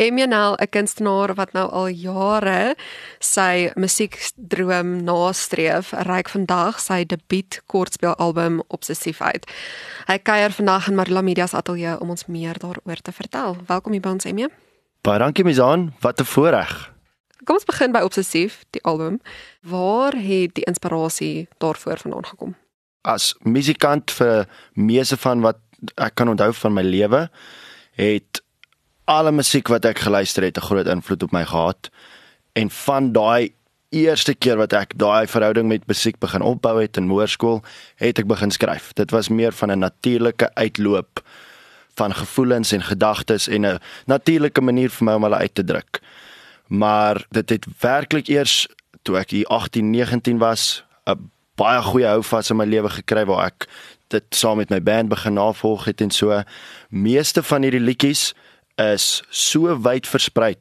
Emianel, 'n kunstenaar wat nou al jare sy musiekdroom nastreef, reik vandag sy debuut kortspeelalbum Obsessief uit. Hy kuier vandag in Marula Media se ateljee om ons meer daaroor te vertel. Welkom hier by ons, Emia. Baie dankie Mizaan, wat 'n voorreg. Kom ons begin by Obsessief, die album. Waar het die inspirasie daarvoor vandaan gekom? As musikant vir meeste van wat ek kan onthou van my lewe, het alle musiek wat ek geluister het 'n groot invloed op my gehad. En van daai eerste keer wat ek daai verhouding met musiek begin opbou het in hoërskool, het ek begin skryf. Dit was meer van 'n natuurlike uitloop van gevoelens en gedagtes en 'n natuurlike manier vir my om hulle uit te druk. Maar dit het werklik eers toe ek hier 18, 19 was, 'n baie goeie houvas in my lewe gekry waar ek dit saam met my band begin navolg het en so. Meeste van hierdie liedjies is so wyd versprei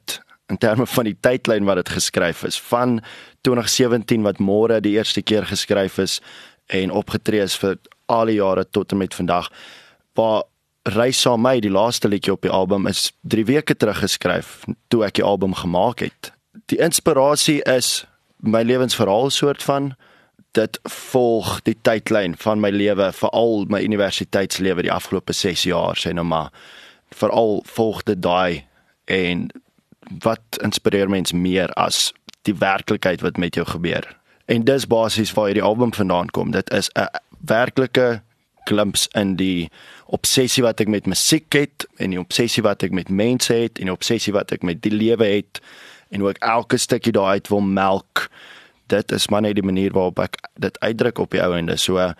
in terme van die tydlyn wat dit geskryf is van 2017 wat môre die eerste keer geskryf is en opgetree is vir al die jare tot en met vandag. Waar Reis saam my die laaste liedjie op die album is 3 weke terug geskryf toe ek die album gemaak het. Die inspirasie is my lewensverhaal soort van dit volg die tydlyn van my lewe veral my universiteitslewe die afgelope 6 jaar sê nou maar veral volg dit daai en wat inspireer mens meer as die werklikheid wat met jou gebeur. En dis basies waar hierdie album vandaan kom. Dit is 'n werklike glimps in die obsessie wat ek met musiek het en die obsessie wat ek met mense het en die obsessie wat ek met die lewe het en hoe ek elke stukkie daai uit wil melk. Dit is maar net die manier waarop ek dit uitdruk op die ou ende. So uh,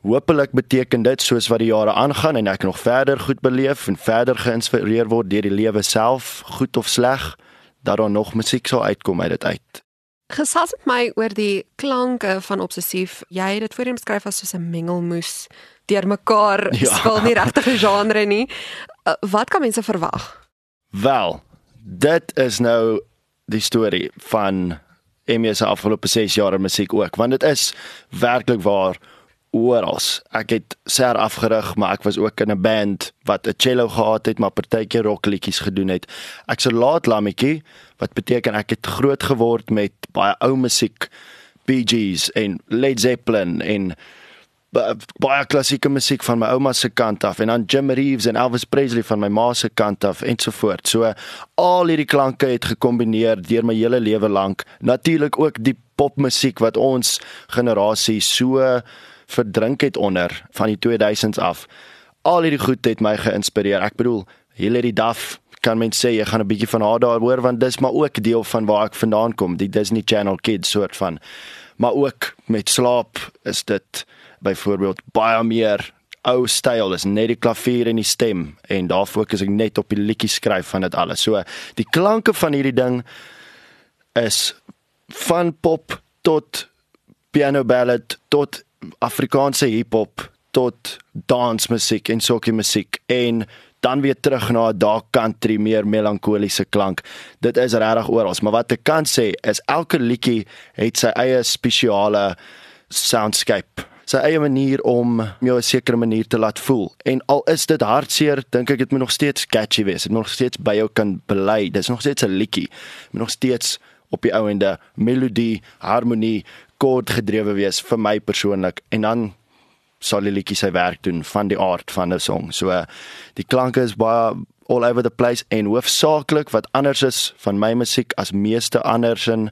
Hoopelik beteken dit soos wat die jare aangaan en ek nog verder goed beleef en verder geïnspireer word deur die lewe self, goed of sleg, dat daar nog musiek sal uitkom uit dit uit. Gesels met my oor die klanke van obsessief. Jy het dit voorheen beskryf as soos 'n mengelmoes deur mekaar ja. speel nie regtig 'n genre nie. Uh, wat kan mense verwag? Wel, dit is nou die storie van Emmy se afgelope 6 jaar musiek ook, want dit is werklik waar oral. Ek het ser afgerig, maar ek was ook in 'n band wat 'n cello gehad het, maar partykeer rockliedjies gedoen het. Ek's 'n laat lammetjie, wat beteken ek het groot geword met baie ou musiek, Gees en Led Zeppelin en baie klassieke musiek van my ouma se kant af en dan Jim Reeves en Elvis Presley van my ma se kant af en so voort. So al hierdie klanke het gekombineer deur my hele lewe lank. Natuurlik ook die popmusiek wat ons generasie so verdrink het onder van die 2000s af. Al hierdie goed het my geïnspireer. Ek bedoel, Hilary Duff kan mens sê jy gaan 'n bietjie van haar daar hoor want dis maar ook deel van waar ek vandaan kom, die Disney Channel kids soort van. Maar ook met slaap is dit byvoorbeeld baie meer ou styl is net die klavier en die stem en daar fokus ek net op die liedjie skryf van dit alles. So die klanke van hierdie ding is van pop tot piano ballad tot Afrikaanse hiphop tot dansmusiek en sokkie musiek en dan weer terug na 'n dark country meer melankoliese klank. Dit is regtig oral, maar wat ek kan sê is elke liedjie het sy eie spesiale soundscape sy eie manier om jou 'n sekere manier te laat voel. En al is dit hartseer, dink ek dit moet nog steeds catchy wees. Dit moet nog steeds by jou kan bly. Dis nog steeds 'n liedjie. Moet nog steeds op die ou ende melodie, harmonie, kort gedrewe wees vir my persoonlik en dan sal die liedjie sy werk doen van die aard van 'n song. So die klanke is baie all over the place en hoofsaaklik wat anders is van my musiek as meeste anders en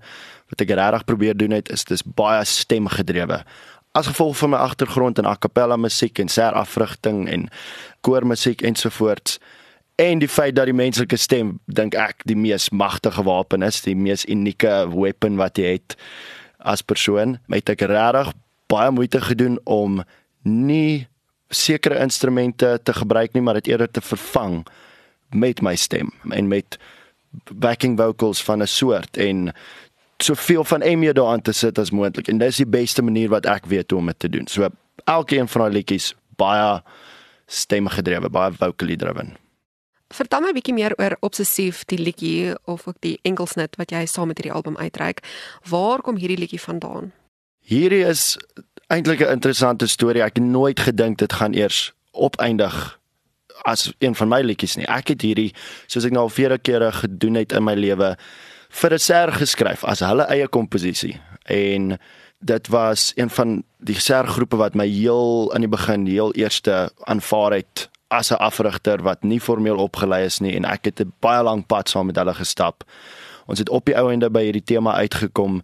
wat ek regtig probeer doen het is dis baie stemgedrewe. As gevolg van my agtergrond in a cappella musiek en ser afrigting en koormusiek ensovoorts en die feit dat die menslike stem dink ek die mees magtige wapen is, die mees unieke weapon wat jy het as persoon het ek regtig baie moeite gedoen om nie sekere instrumente te gebruik nie, maar dit eerder te vervang met my stem en met backing vocals van 'n soort en soveel van Emmy daaraan te sit as moontlik. En dis die beste manier wat ek weet hoe om dit te doen. So elkeen van daai liedjies baie stemgedrewe, baie vocally driven. Vertel my 'n bietjie meer oor Obsessief, die liedjie of ook die enkelsnit wat jy saam met hierdie album uitreik. Waar kom hierdie liedjie vandaan? Hierdie is eintlik 'n interessante storie. Ek het nooit gedink dit gaan eers opeindig as een van my liedjies nie. Ek het hierdie soos ek nou al vele kere gedoen het in my lewe vir 'n ser geskryf as hulle eie komposisie. En dit was een van die sergroepe wat my heel in die begin heel eerste aanvaar het as 'n afrigter wat nie formeel opgelei is nie en ek het 'n baie lank pad saam met hulle gestap. Ons het op die ou ende by hierdie tema uitgekom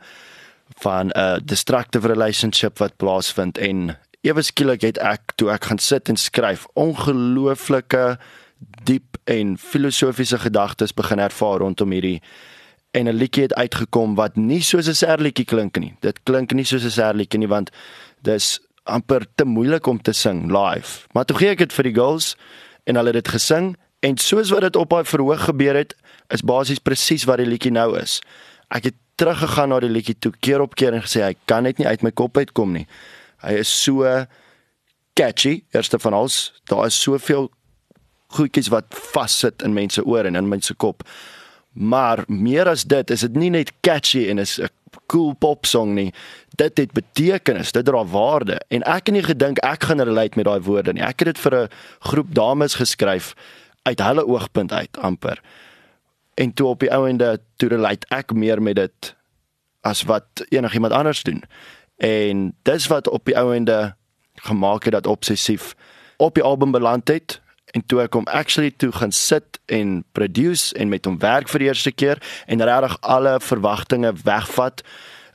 van 'n destructive relationship wat plaasvind en ewe skielik het ek toe ek gaan sit en skryf ongelooflike diep en filosofiese gedagtes begin ervaar rondom hierdie en 'n liedjie het uitgekom wat nie soos 'n serliedjie klink nie. Dit klink nie soos 'n serliedjie nie want dis amper te moeilik om te sing live. Maar toe gee ek dit vir die girls en hulle het dit gesing en soos wat dit op daai verhoog gebeur het, is basies presies wat die liedjie nou is. Ek het teruggegaan na die liedjie toe keer op keer en gesê hy kan net nie uit my kop uitkom nie. Hy is so catchy, eerste van alles. Daar is soveel goedjies wat vassit in mense ore en in mense kop. Maar meer as dit, is dit nie net catchy en is 'n cool pop song nie. Dit het betekenis, dit dra waarde en ek het nie gedink ek gaan relate met daai woorde nie. Ek het dit vir 'n groep dames geskryf uit hulle oogpunt uit amper. En toe op die ou ende toe relate ek meer met dit as wat enigiemand anders doen. En dis wat op die ou ende gemaak het dat obsessief op die album beland het en toe ek hom actually toe gaan sit en produce en met hom werk vir die eerste keer en regtig alle verwagtinge wegvat.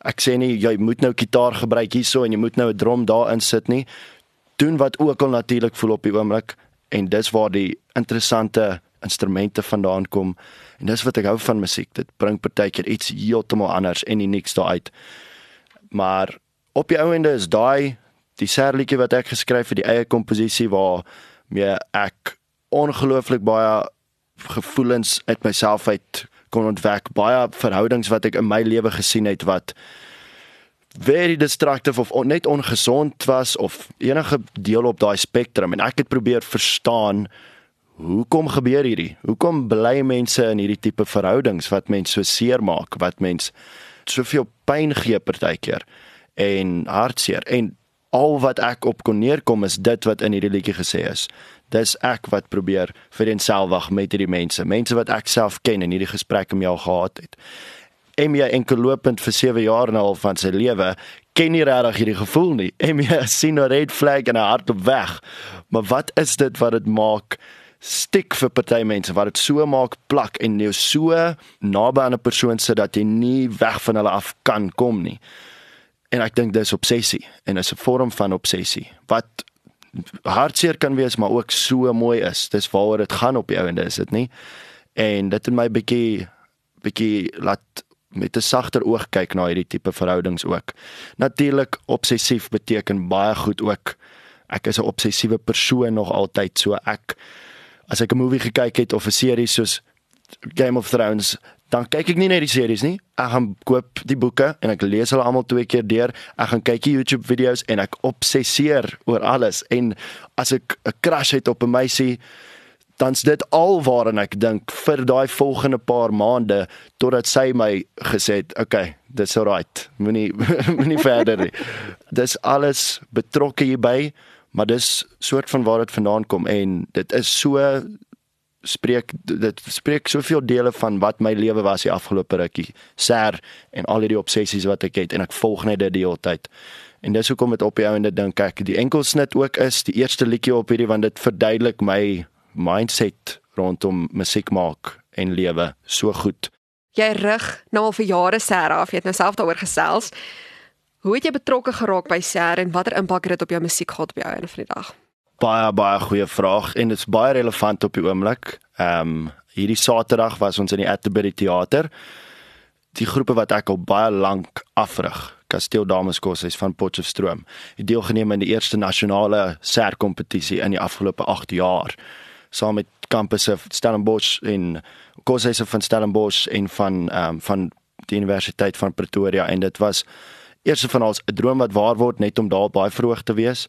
Ek sê nie jy moet nou gitaar gebruik hierso en jy moet nou 'n drum daarin sit nie. Doen wat ook al natuurlik voel op die oomblik en dis waar die interessante instrumente vandaan kom en dis wat ek hou van musiek. Dit bring partykeer iets heeltemal anders en unieks daar uit. Maar op die ou ende is daai die serlietjie wat ek geskryf het, die eie komposisie waar mee ek ongelooflik baie gevoelens uit myself uit kon ontwek. Baie verhoudings wat ek in my lewe gesien het wat very destructive of net ongesond was of enige deel op daai spektrum en ek het probeer verstaan hoekom gebeur hierdie? Hoekom bly mense in hierdie tipe verhoudings wat mense so seer maak wat mense soveel pyn gee partykeer en hartseer? En al wat ek op kon neerkom is dit wat in hierdie liedjie gesê is. Dis ek wat probeer vir enselwag met hierdie mense, mense wat ek self ken en hierdie gesprekke met jou gehad het. Emia enkelopend vir 7 jaar nou al van sy lewe ken nie regtig hierdie gevoel nie. Emia sien 'n red flag en 'n hart op weg. Maar wat is dit wat dit maak stik vir party mense wat dit so maak plak en jou so naby aan 'n persoon sit dat jy nie weg van hulle af kan kom nie. En ek dink dis obsessie en is 'n vorm van obsessie wat hartseer kan wees maar ook so mooi is. Dis waaroor dit gaan op die ouende is dit nie? En dit in my bietjie bietjie laat met 'n sagter oog kyk na hierdie tipe verhoudings ook. Natuurlik obsessief beteken baie goed ook. Ek is 'n obsessiewe persoon nog altyd so ek as ek 'n movie gekyk het of 'n serie soos Game of Thrones dan kyk ek nie net die series nie. Ek gaan koop die boeke en ek lees hulle almal twee keer deur. Ek gaan kyk die YouTube video's en ek obsesseer oor alles en as ek 'n crush het op 'n meisie dan's dit alwaarin ek dink vir daai volgende paar maande totdat sy my gesê het, "Oké, okay, dit's alright. Moenie moenie verder nie." Dis alles betrokke hierby, maar dis soort van waar dit vandaan kom en dit is so spreek dit spreek soveel dele van wat my lewe was die afgelope rukkie. Ser en al hierdie obsessies wat ek het en ek volg net dit die hele tyd. En dis hoekom dit op die ouende dink ek die enkelsnit ook is die eerste liedjie op hierdie want dit verduidelik my mindset rondom musiek maak en lewe so goed. Jy rig nou al vir jare ser af jy het nou self daaroor gesels. Hoe het jy betrokke geraak by ser en watter impak het dit op jou musiek gehad op jou einde van die dag baie baie goeie vraag en dit is baie relevant op die oomblik. Ehm um, hierdie Saterdag was ons in die Atterbury Theater. Die groepe wat ek al baie lank afrig, Kasteel Dameskos is van Potchefstroom. Het deelgeneem in die eerste nasionale serkompetisie in die afgelope 8 jaar saam met kampusse Stellenbosch en Koshuise van Stellenbosch en van ehm um, van die Universiteit van Pretoria en dit was eers van ons 'n droom wat waar word net om daar baie vroeg te wees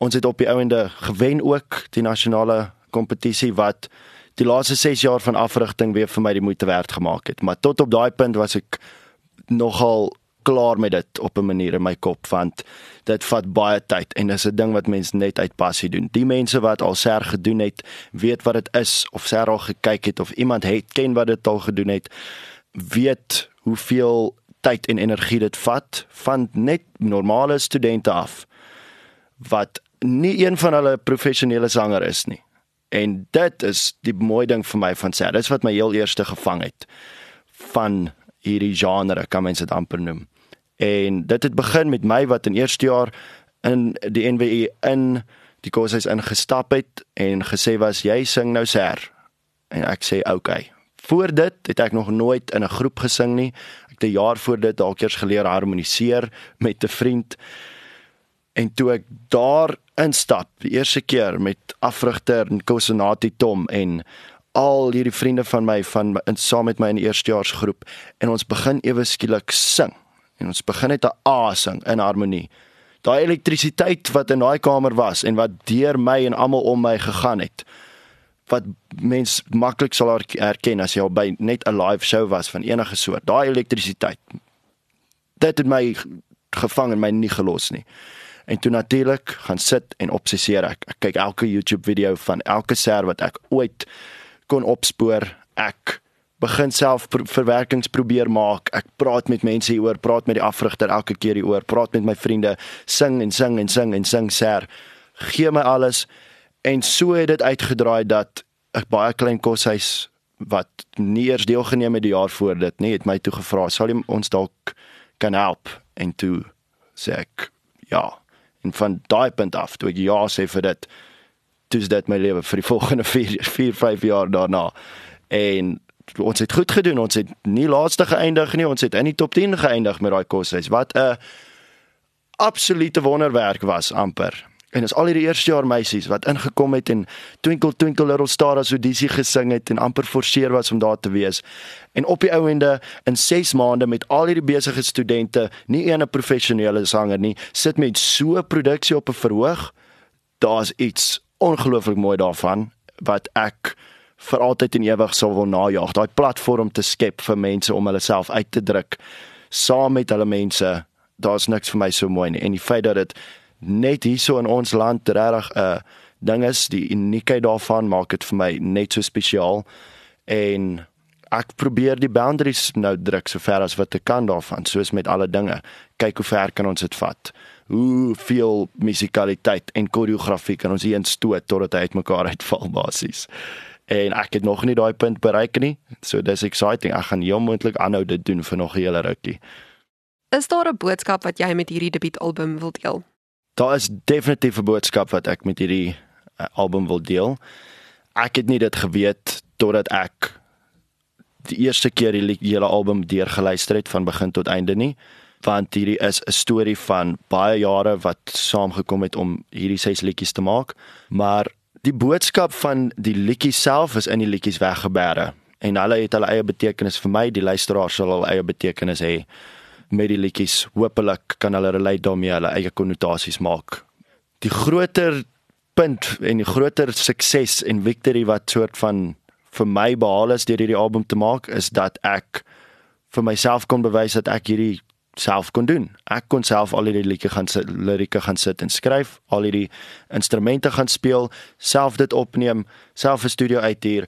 ons het op die ouende gewen ook die nasionale kompetisie wat die laaste 6 jaar van afrigting weer vir my die moeite werd gemaak het. Maar tot op daai punt was ek nogal klaar met dit op 'n manier in my kop want dit vat baie tyd en dis 'n ding wat mense net uit passie doen. Die mense wat al ser gedoen het, weet wat dit is of ser al gekyk het of iemand het ken wat dit al gedoen het, weet hoeveel tyd en energie dit vat van net normale studente af wat nie een van hulle professionele sanger is nie. En dit is die mooi ding vir my van ser. Dis wat my heel eerste gevang het van hierdie genre kan mens dit amper noem. En dit het begin met my wat in eerste jaar in die NWE in die kursus ingestap het en gesê was jy sing nou ser. En ek sê okay. Voor dit het ek nog nooit in 'n groep gesing nie. Ek het 'n jaar voor dit dalk eers geleer harmoniseer met 'n vriend. En toe ek daar instap, die eerste keer met afrigter en Kosonati Tom en al hierdie vriende van my van in saam met my in die eerstejaarsgroep en ons begin ewe skielik sing en ons begin net 'n A sing in harmonie. Daai elektrisiteit wat in daai kamer was en wat deur my en almal om my gegaan het wat mens maklik sal herken as jy al by net 'n live show was van enige soort. Daai elektrisiteit. Dit het my gevang en my nie gelos nie. En toe natuurlik gaan sit en obsesseer ek. Ek kyk elke YouTube video van elke ser wat ek ooit kon opspoor. Ek begin self verwerkings probeer maak. Ek praat met mense hieroor, praat met die afrigter elke keer hieroor, praat met my vriende, sing en sing en sing en sing ser. Gee my alles en so het dit uitgedraai dat ek baie klein koshuis wat nie eers deelgeneem het die jaar voor dit nie, het my toe gevra, "Sal jy ons dalk kan help?" En toe sê ek, "Ja." En van daai punt af, toe ek ja sê vir dit, dis dit my lewe vir die volgende 4 4 5 jaar daarna. En ons het goed gedoen. Ons het nie laaste geëindig nie. Ons het in die top 10 geëindig met daai koshuis. Wat 'n absolute wonderwerk was amper. En dis al hierdie eerste jaar meisies wat ingekom het en Twinkle Twinkle Little Star as Odyssey gesing het en amper forceer was om daar te wees. En op die ouende in 6 maande met al hierdie besige studente, nie een 'n professionele sanger nie, sit met so 'n produksie op 'n verhoog. Daar's iets ongelooflik mooi daarvan wat ek vir altyd en ewig sal wil najag. Daai platform te skep vir mense om hulle self uit te druk saam met hulle mense. Daar's niks vir my so mooi nie. En die feit dat dit net hierso in ons land regtig 'n uh, ding is, die uniekheid daarvan maak dit vir my net so spesiaal. En ek probeer die boundaries nou druk so ver as wat ek kan daarvan, soos met alle dinge. Kyk hoe ver kan ons dit vat hoe veel musikaliteit en koreografie kan ons hier instoot totdat hy uitmekaar uitval basies. En ek het nog nie daai punt bereik nie. So dis exciting. Ek gaan heel moontlik aanhou dit doen vir nog 'n hele rukkie. Is daar 'n boodskap wat jy met hierdie debuutalbum wil deel? Daar is definitief 'n boodskap wat ek met hierdie uh, album wil deel. Ek het nie dit geweet totdat ek die eerste keer die hele album deurgeluister het van begin tot einde nie want hierdie is 'n storie van baie jare wat saamgekom het om hierdie ses liedjies te maak. Maar die boodskap van die liedjies self is in die liedjies weggebere en hulle het hulle eie betekenis vir my, die luisteraar sal hulle eie betekenis hê met die liedjies. Hoopelik kan hulle relate daarmee, hulle eie konnotasies maak. Die groter punt en die groter sukses en victory wat soort van vir my behaal is deur hierdie album te maak is dat ek vir myself kon bewys dat ek hierdie self kon doen. Ek kon self al hierdie liedjie gaan sit, lirieke gaan sit en skryf, al hierdie instrumente gaan speel, self dit opneem, self 'n studio uithuur,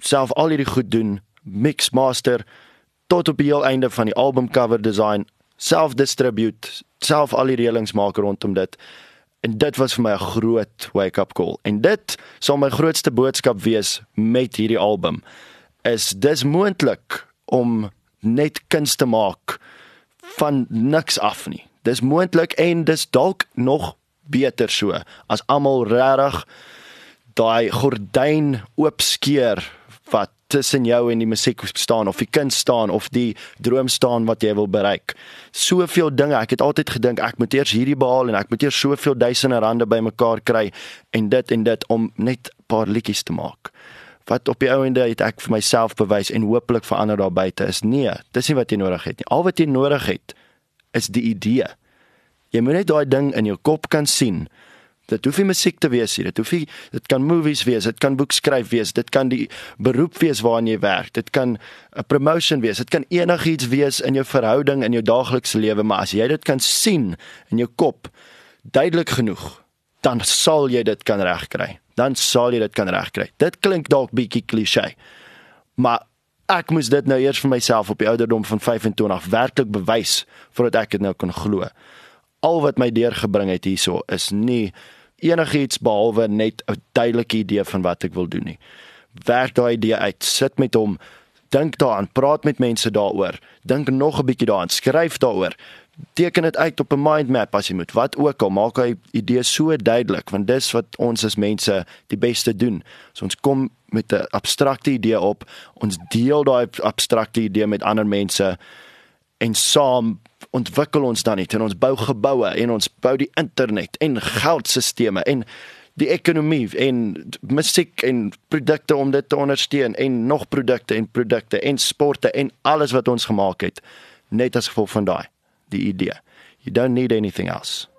self al hierdie goed doen, mix master tot op die heel einde van die album cover design, self distribute, self al die reëlings maak rondom dit. En dit was vir my 'n groot wake-up call. En dit sal my grootste boodskap wees met hierdie album is dis moontlik om net kuns te maak van niks af nie. Dis moontlik en dis dalk nog beter so as almal regtig daai gordyn oopskeer tussen jou en die musiek staan of die kind staan of die droom staan wat jy wil bereik. Soveel dinge. Ek het altyd gedink ek moet eers hierdie behaal en ek moet eers soveel duisende rande bymekaar kry en dit en dit om net 'n paar liedjies te maak. Wat op die ou ende het ek vir myself bewys en hopelik vir ander daar buite is nee, dis nie wat jy nodig het nie. Al wat jy nodig het is die idee. Jy moet net daai ding in jou kop kan sien Dit hoef nie musiek te wees nie. Dit hoef nie dit kan movies wees, dit kan boekskryf wees, dit kan die beroep wees waarna jy werk. Dit kan 'n promotion wees. Dit kan enigiets wees in jou verhouding in jou daaglikse lewe, maar as jy dit kan sien in jou kop duidelik genoeg, dan sal jy dit kan regkry. Dan sal jy dit kan regkry. Dit klink dalk bietjie klise. Maar ek moes dit nou eers vir myself op die ouderdom van 25 werklik bewys voordat ek dit nou kon glo. Al wat my deurgebring het hierso is nie enigiets behalwe net 'n duidelike idee van wat ek wil doen nie. Werk daai idee uit, sit met hom, dink daaraan, praat met mense daaroor, dink nog 'n bietjie daaraan, skryf daaroor. Teken dit uit op 'n mind map as jy moet. Wat ook al, maak hy idee so duidelik want dis wat ons as mense die beste doen. So ons kom met 'n abstrakte idee op, ons deel daai abstrakte idee met ander mense en saam ontwikkel ons dan net en ons bou geboue en ons bou die internet en geldstelsels en die ekonomie en musiek en produkte om dit te ondersteun en nog produkte en produkte en sporte en alles wat ons gemaak het net as gevolg van daai die idee. You don't need anything else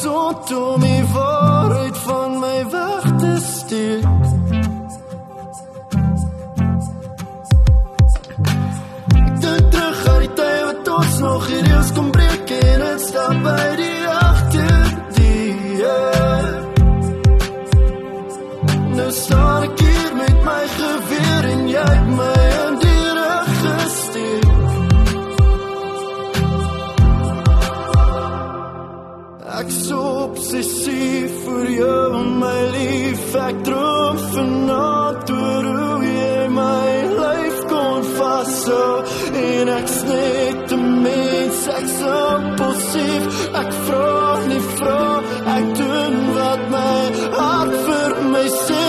So toe my waarheid van my weg te steek. Dit terug aan die tyd wat ons nog hier eens kom breek en het stap by die vashou en ek's net 'n mens, ek's impulsief, ek vra nie vra, ek doen wat my hart vir my sê